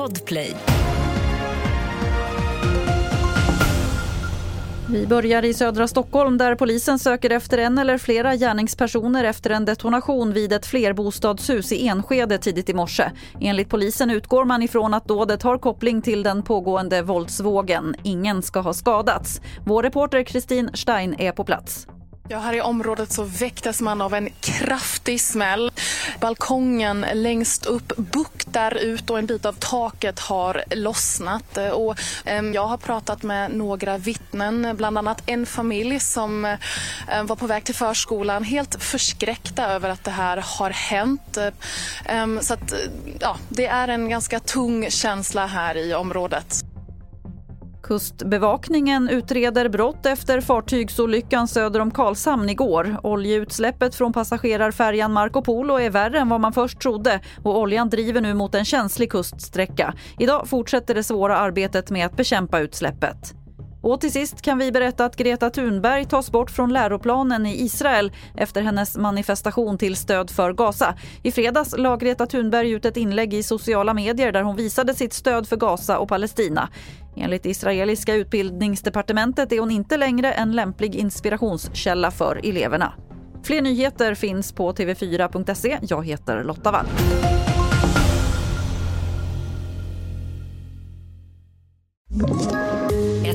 Podplay. Vi börjar i södra Stockholm där polisen söker efter en eller flera gärningspersoner efter en detonation vid ett flerbostadshus i Enskede tidigt i morse. Enligt polisen utgår man ifrån att dådet har koppling till den pågående våldsvågen. Ingen ska ha skadats. Vår reporter Kristin Stein är på plats. Ja, här i området så väcktes man av en kraftig smäll. Balkongen längst upp buktar ut och en bit av taket har lossnat. Och, eh, jag har pratat med några vittnen, bland annat en familj som eh, var på väg till förskolan helt förskräckta över att det här har hänt. Eh, så att, ja, det är en ganska tung känsla här i området. Kustbevakningen utreder brott efter fartygsolyckan söder om Karlshamn igår. Oljeutsläppet från passagerarfärjan Marco Polo är värre än vad man först trodde och oljan driver nu mot en känslig kuststräcka. Idag fortsätter det svåra arbetet med att bekämpa utsläppet. Och till sist kan vi berätta att Greta Thunberg tas bort från läroplanen i Israel efter hennes manifestation till stöd för Gaza. I fredags la Greta Thunberg ut ett inlägg i sociala medier där hon visade sitt stöd för Gaza och Palestina. Enligt israeliska utbildningsdepartementet är hon inte längre en lämplig inspirationskälla för eleverna. Fler nyheter finns på tv4.se. Jag heter Lotta Wall.